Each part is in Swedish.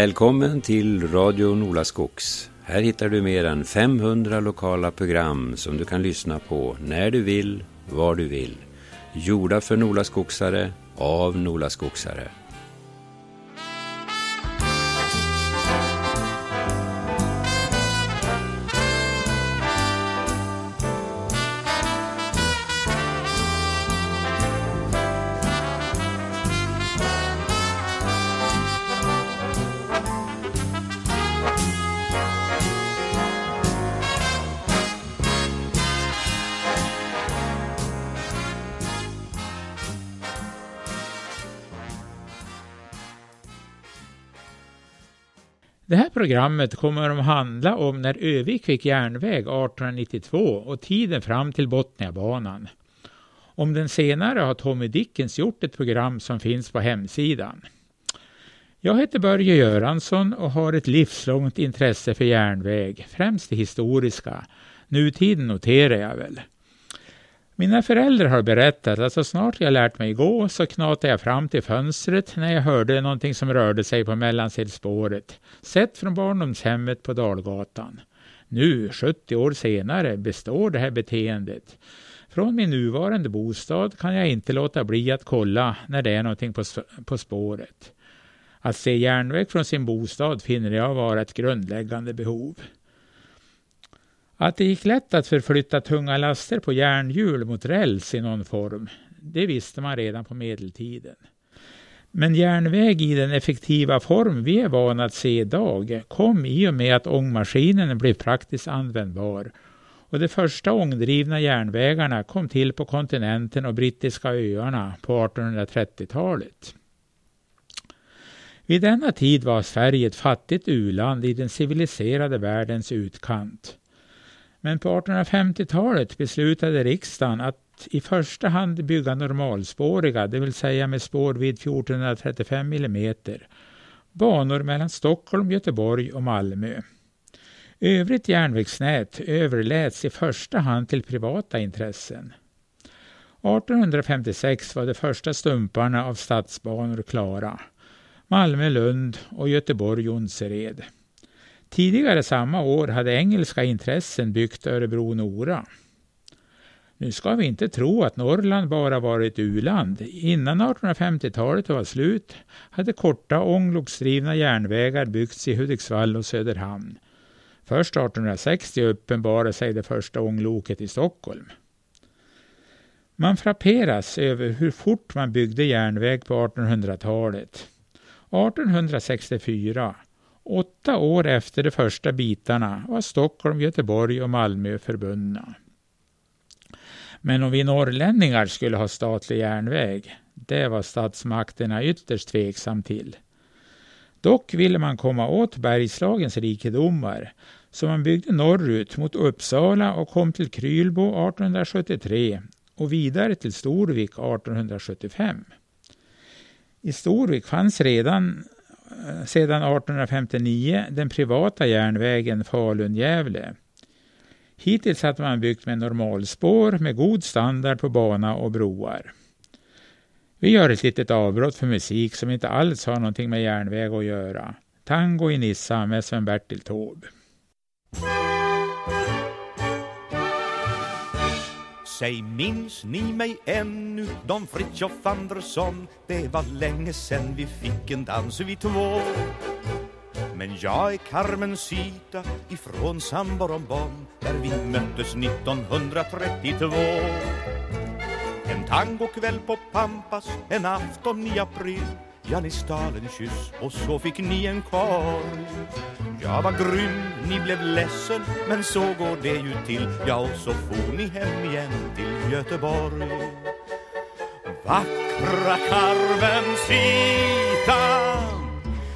Välkommen till Radio Nolaskogs. Här hittar du mer än 500 lokala program som du kan lyssna på när du vill, var du vill. Gjorda för Nolaskogsare, av Nolaskogsare. Det här programmet kommer att handla om när Övik fick järnväg 1892 och tiden fram till Botniabanan. Om den senare har Tommy Dickens gjort ett program som finns på hemsidan. Jag heter Börje Göransson och har ett livslångt intresse för järnväg, främst det historiska. Nutiden noterar jag väl. Mina föräldrar har berättat att så snart jag lärt mig gå så knatade jag fram till fönstret när jag hörde någonting som rörde sig på mellansidspåret, sett från barndomshemmet på Dalgatan. Nu, 70 år senare, består det här beteendet. Från min nuvarande bostad kan jag inte låta bli att kolla när det är någonting på, på spåret. Att se järnväg från sin bostad finner jag vara ett grundläggande behov. Att det gick lätt att förflytta tunga laster på järnhjul mot räls i någon form, det visste man redan på medeltiden. Men järnväg i den effektiva form vi är vana att se idag kom i och med att ångmaskinen blev praktiskt användbar och de första ångdrivna järnvägarna kom till på kontinenten och brittiska öarna på 1830-talet. Vid denna tid var Sverige ett fattigt uland i den civiliserade världens utkant. Men på 1850-talet beslutade riksdagen att i första hand bygga normalspåriga, det vill säga med spår vid 1435 mm, banor mellan Stockholm, Göteborg och Malmö. Övrigt järnvägsnät överläts i första hand till privata intressen. 1856 var de första stumparna av stadsbanor klara. Malmö-Lund och Göteborg-Jonsered. Tidigare samma år hade engelska intressen byggt Örebro-Nora. Nu ska vi inte tro att Norrland bara varit u-land. Innan 1850-talet var slut hade korta ångloksdrivna järnvägar byggts i Hudiksvall och Söderhamn. Först 1860 uppenbarade sig det första ångloket i Stockholm. Man frapperas över hur fort man byggde järnväg på 1800-talet. 1864 Åtta år efter de första bitarna var Stockholm, Göteborg och Malmö förbundna. Men om vi norrlänningar skulle ha statlig järnväg, det var statsmakterna ytterst tveksam till. Dock ville man komma åt Bergslagens rikedomar, så man byggde norrut mot Uppsala och kom till Krylbo 1873 och vidare till Storvik 1875. I Storvik fanns redan Eh, sedan 1859 den privata järnvägen Falun-Gävle. Hittills hade man byggt med normalspår med god standard på bana och broar. Vi gör ett litet avbrott för musik som inte alls har någonting med järnväg att göra. Tango i Nissa med Sven-Bertil Taube. Säg, minns ni mig ännu, Don Fritiof Andersson? Det var länge sen vi fick en dans vi två. Men jag är Carmencita ifrån Samborombon där vi möttes 1932. En tangokväll på Pampas en afton i april Ja, ni stal en kyss och så fick ni en korg Jag var grym, ni blev ledsen Men så går det ju till. Ja, och så får ni hem igen till Göteborg. Vackra Carmencita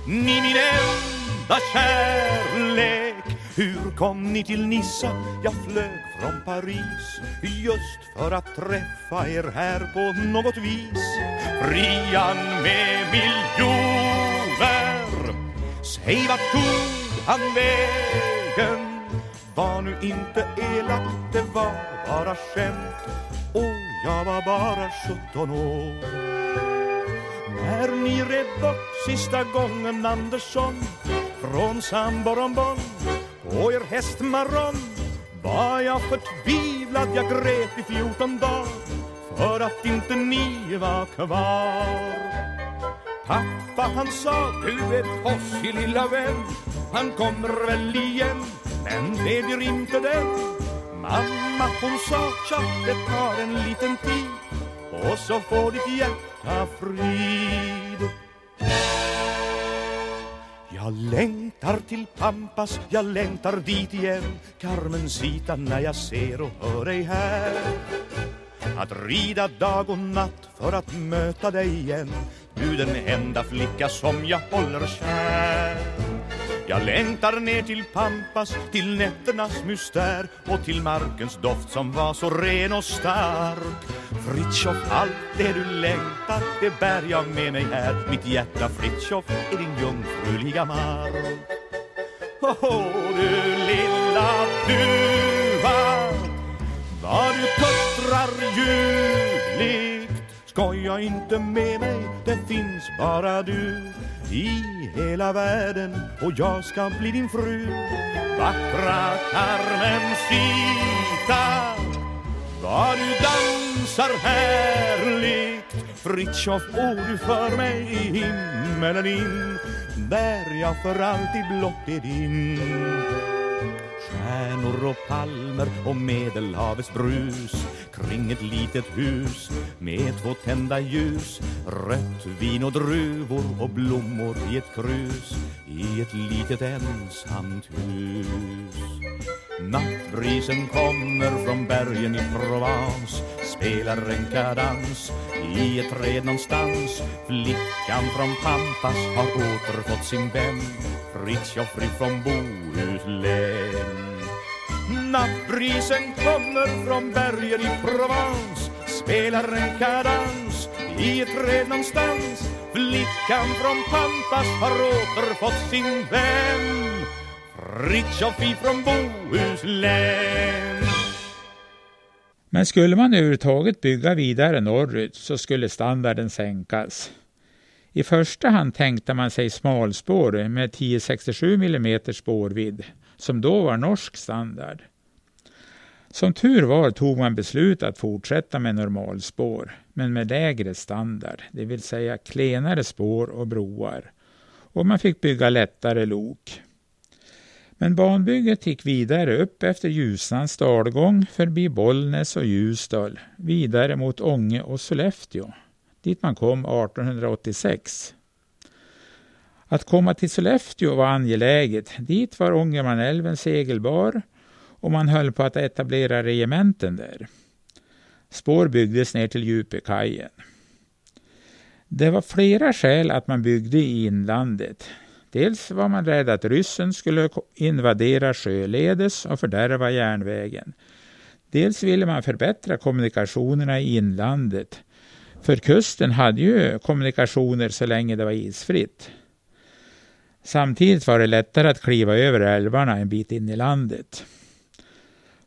Ni min enda kärlek hur kom ni till Nissa? Jag flög från Paris just för att träffa er här på något vis. Brian med miljoner, säg vart tog han vägen? Var nu inte elak, det var bara skämt och jag var bara 17 år. När ni red bort sista gången Andersson från Samboromborn på er hästmaron var jag förtvivlad, jag grät i fjorton dagar för att inte ni var kvar. Pappa han sa, du är tossig lilla vän, han kommer väl igen, men det blir inte den. Mamma hon sa, tja, det tar en liten tid och så får ditt hjärta fri längtar till Pampas, jag längtar dit igen. Carmencita när jag ser och hör dig här. Att rida dag och natt för att möta dig igen. Du den enda flicka som jag håller kär jag längtar ner till Pampas, till nätternas mystär och till markens doft som var så ren och stark. Fritjof, allt det du längtar, det bär jag med mig här. Mitt hjärta, Fritjof, är din jungfruliga mark. Åh, du lilla duva, vad du puttrar ljuvligt. Skoja inte med mig, det finns bara du i hela världen och jag ska bli din fru. Vackra Carmencita Vad du dansar härligt. Fritiof, åh du för mig i himmelen in. Där jag för alltid blott är din Stjärnor och palmer och medelhavets brus. Kring ett litet hus med två tända ljus. Rött vin och druvor och blommor i ett krus. I ett litet ensamt hus. Nattbrisen kommer från bergen i Provence. Spelar en kadans i ett träd någonstans. Flickan från Pampas har återfått sin vän. Fritiof från Bohuslän. Nattbrisen kommer från bergen i Provence Spelar en kadans i ett träd någonstans Flickan från Pampas har återfått sin vän Fritiof ifrån Bohuslän Men skulle man överhuvudtaget bygga vidare norrut så skulle standarden sänkas. I första hand tänkte man sig smalspår med 1067 mm spårvidd, som då var norsk standard. Som tur var tog man beslut att fortsätta med normalspår, men med lägre standard, det vill säga klenare spår och broar. Och man fick bygga lättare lok. Men banbygget gick vidare upp efter Ljusnans dalgång förbi Bollnäs och Ljusdal, vidare mot Ånge och Sollefteå, dit man kom 1886. Att komma till Sollefteå var angeläget. Dit var Ångermanälven segelbar och man höll på att etablera regementen där. Spår byggdes ner till Djupekajen. Det var flera skäl att man byggde i inlandet. Dels var man rädd att ryssen skulle invadera sjöledes och fördärva järnvägen. Dels ville man förbättra kommunikationerna i inlandet. För kusten hade ju kommunikationer så länge det var isfritt. Samtidigt var det lättare att kliva över älvarna en bit in i landet.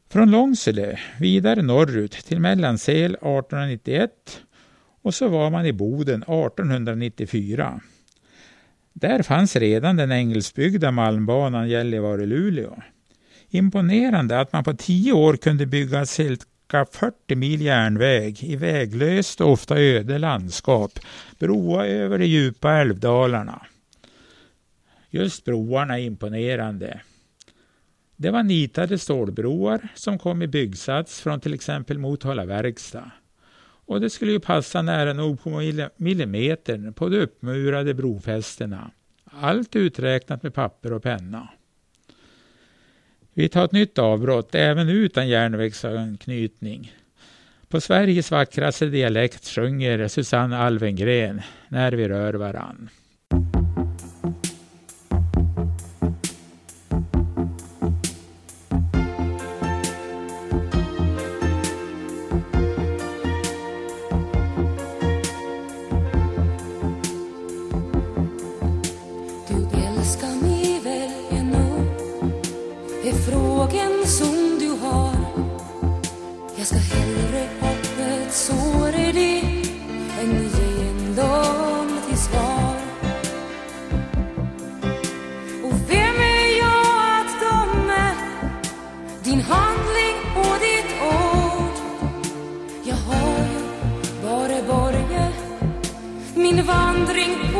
Från Långsele vidare norrut till Mellansel 1891 och så var man i Boden 1894. Där fanns redan den engelsbyggda malmbanan Gällivare-Luleå. Imponerande att man på tio år kunde bygga cirka 40 mil järnväg i väglöst och ofta öde landskap, broa över de djupa älvdalarna. Just broarna är imponerande. Det var nitade stålbroar som kom i byggsats från till exempel Motala verkstad. Och det skulle ju passa nära nog på millimetern på de uppmurade brofästena. Allt uträknat med papper och penna. Vi tar ett nytt avbrott, även utan järnvägsanknytning. På Sveriges vackraste dialekt sjunger Susanne Alvengren När vi rör varann. frågen som du har. Jag ska hellre öppet såra dig än ge en lång till svar. Och vem är jag att döma? Din handling och ditt ord. Jag har ju bara börjat min vandring på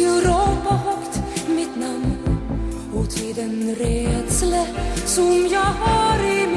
tills du ropar högt mitt namn och till den rädsla som jag har i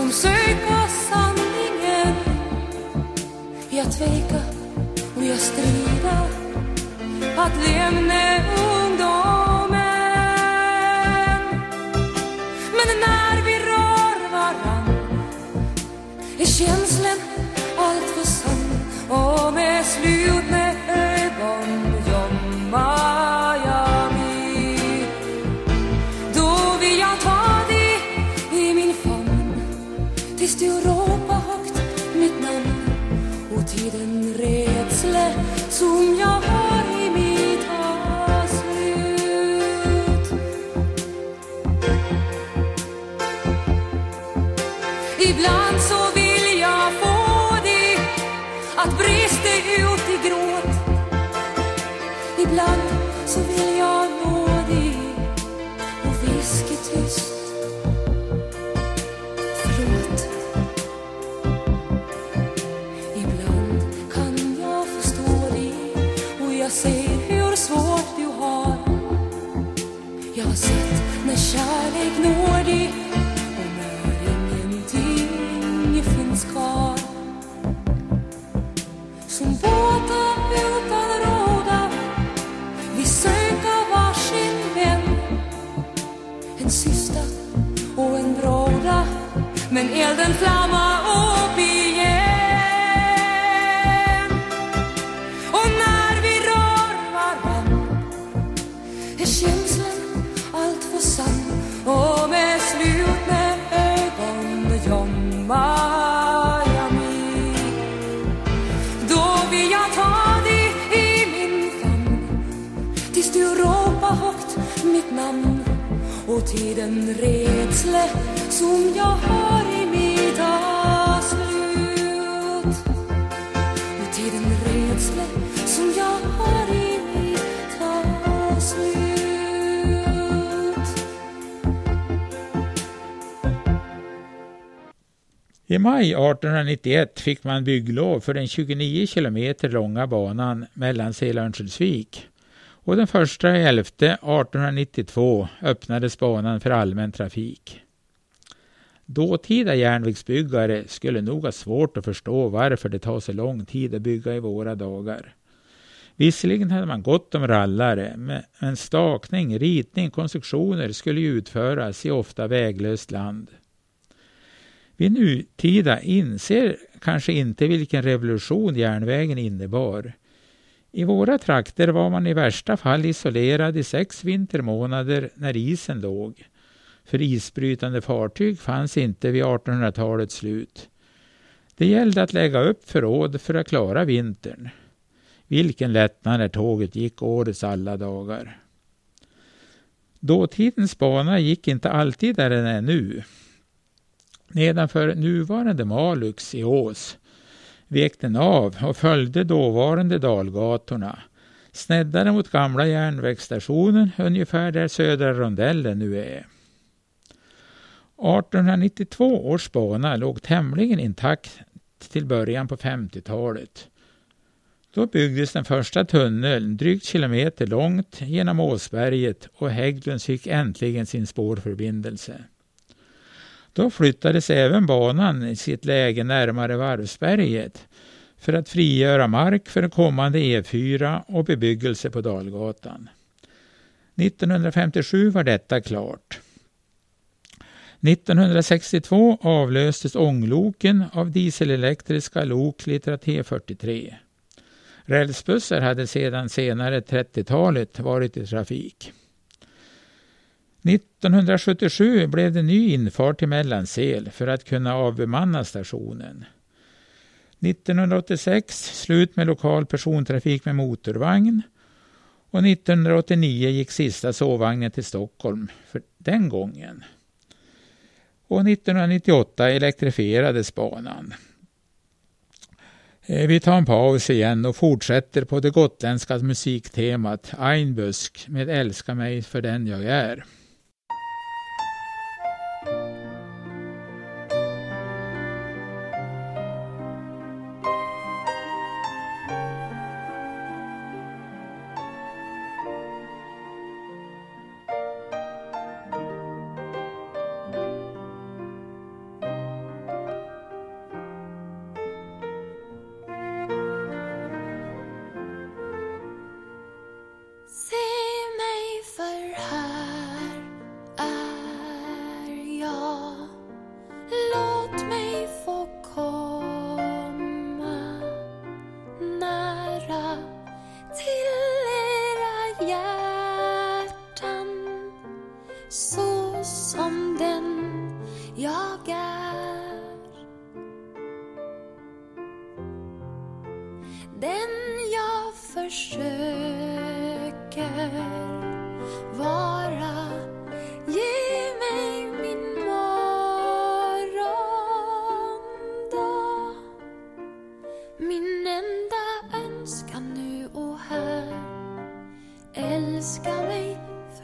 som söka sanningen. Jag tveka och jag strida Att lämna ungdomen. Men när vi rör varann är känslan allt för sann och med slut. Kärlek når dig och när ingenting finns kvar. Som båtar utan råda vi söka varsin vän. En syster och en bråda men elden flammar till den rädsla som jag har i mitt avslut. slut. Och till den rädsla som jag har i mitt avslut. I maj 1891 fick man bygglov för den 29 kilometer långa banan mellan Sela och Örnsköldsvik. Och den första elfte 1892 öppnades banan för allmän trafik. Dåtida järnvägsbyggare skulle nog ha svårt att förstå varför det tar så lång tid att bygga i våra dagar. Visserligen hade man gott om rallare, men stakning, ritning, konstruktioner skulle ju utföras i ofta väglöst land. Vi nutida inser kanske inte vilken revolution järnvägen innebar. I våra trakter var man i värsta fall isolerad i sex vintermånader när isen låg. För isbrytande fartyg fanns inte vid 1800-talets slut. Det gällde att lägga upp förråd för att klara vintern. Vilken lättnad när tåget gick årets alla dagar. Dåtidens bana gick inte alltid där den är nu. Nedanför nuvarande Malux i Ås vek den av och följde dåvarande dalgatorna. Sneddade mot gamla järnvägsstationen ungefär där södra rondellen nu är. 1892 års bana låg tämligen intakt till början på 50-talet. Då byggdes den första tunneln drygt kilometer långt genom Åsberget och Hägglunds fick äntligen sin spårförbindelse. Då flyttades även banan i sitt läge närmare Varvsberget för att frigöra mark för kommande E4 och bebyggelse på Dalgatan. 1957 var detta klart. 1962 avlöstes ångloken av dieselelektriska lok litra T43. Rälsbussar hade sedan senare 30-talet varit i trafik. 1977 blev det ny infart till Mellansel för att kunna avbemanna stationen. 1986 slut med lokal persontrafik med motorvagn och 1989 gick sista sovvagnen till Stockholm för den gången. Och 1998 elektrifierades banan. Eh, vi tar en paus igen och fortsätter på det gotländska musiktemat Einbusk med Älska mig för den jag är.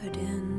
I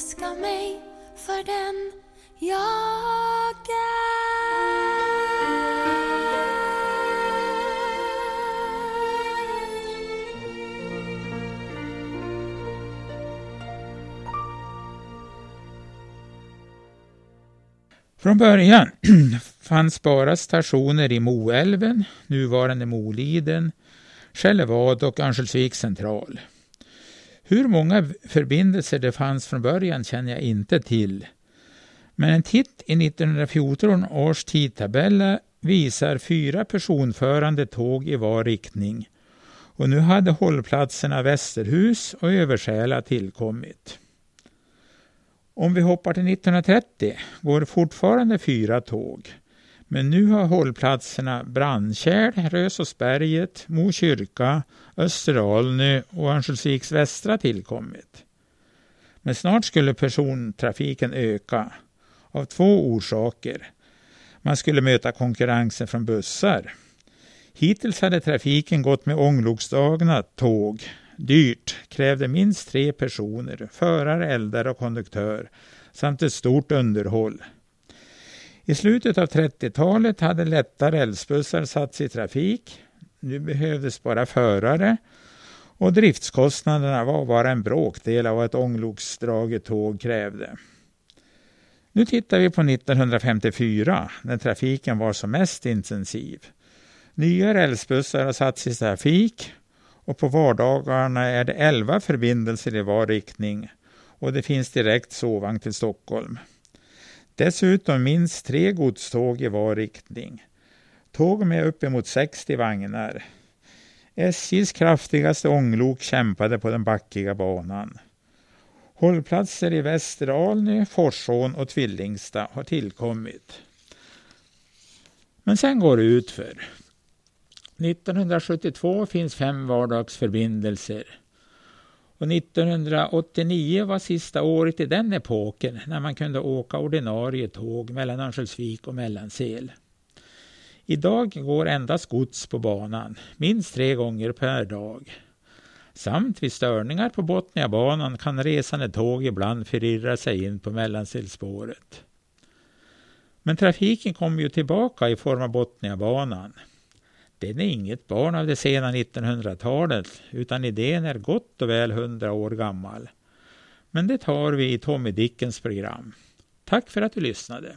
älska mig för den jag är. Från början fanns bara stationer i Moälven, nuvarande Moliden, Skellefteå och Örnsköldsviks central. Hur många förbindelser det fanns från början känner jag inte till. Men en titt i 1914 års tidtabeller visar fyra personförande tåg i var riktning. Och nu hade hållplatserna Västerhus och Översäla tillkommit. Om vi hoppar till 1930 går fortfarande fyra tåg. Men nu har hållplatserna Brandkärl, Rösåsberget, Mo kyrka, Österalnö och Örnsköldsviks västra tillkommit. Men snart skulle persontrafiken öka av två orsaker. Man skulle möta konkurrensen från bussar. Hittills hade trafiken gått med ångloksdragna tåg. Dyrt, krävde minst tre personer, förare, eldare och konduktör samt ett stort underhåll. I slutet av 30-talet hade lätta rälsbussar satts i trafik. Nu behövdes bara förare och driftskostnaderna var bara en bråkdel av vad ett ångloksdraget tåg krävde. Nu tittar vi på 1954 när trafiken var som mest intensiv. Nya rälsbussar har satts i trafik och på vardagarna är det 11 förbindelser i var riktning och det finns direkt sovvagn till Stockholm. Dessutom minst tre godståg i var riktning. Tåg med uppemot 60 vagnar. SJs kraftigaste ånglok kämpade på den backiga banan. Hållplatser i Västeralny, Forsån och Tvillingsta har tillkommit. Men sen går det utför. 1972 finns fem vardagsförbindelser. Och 1989 var sista året i den epoken när man kunde åka ordinarie tåg mellan Örnsköldsvik och Mellansel. Idag går endast gods på banan, minst tre gånger per dag. Samt vid störningar på Botniabanan kan resande tåg ibland förirra sig in på Mellanselspåret. Men trafiken kommer ju tillbaka i form av Botniabanan. Den är inget barn av det sena 1900-talet utan idén är gott och väl hundra år gammal. Men det tar vi i Tommy Dickens program. Tack för att du lyssnade.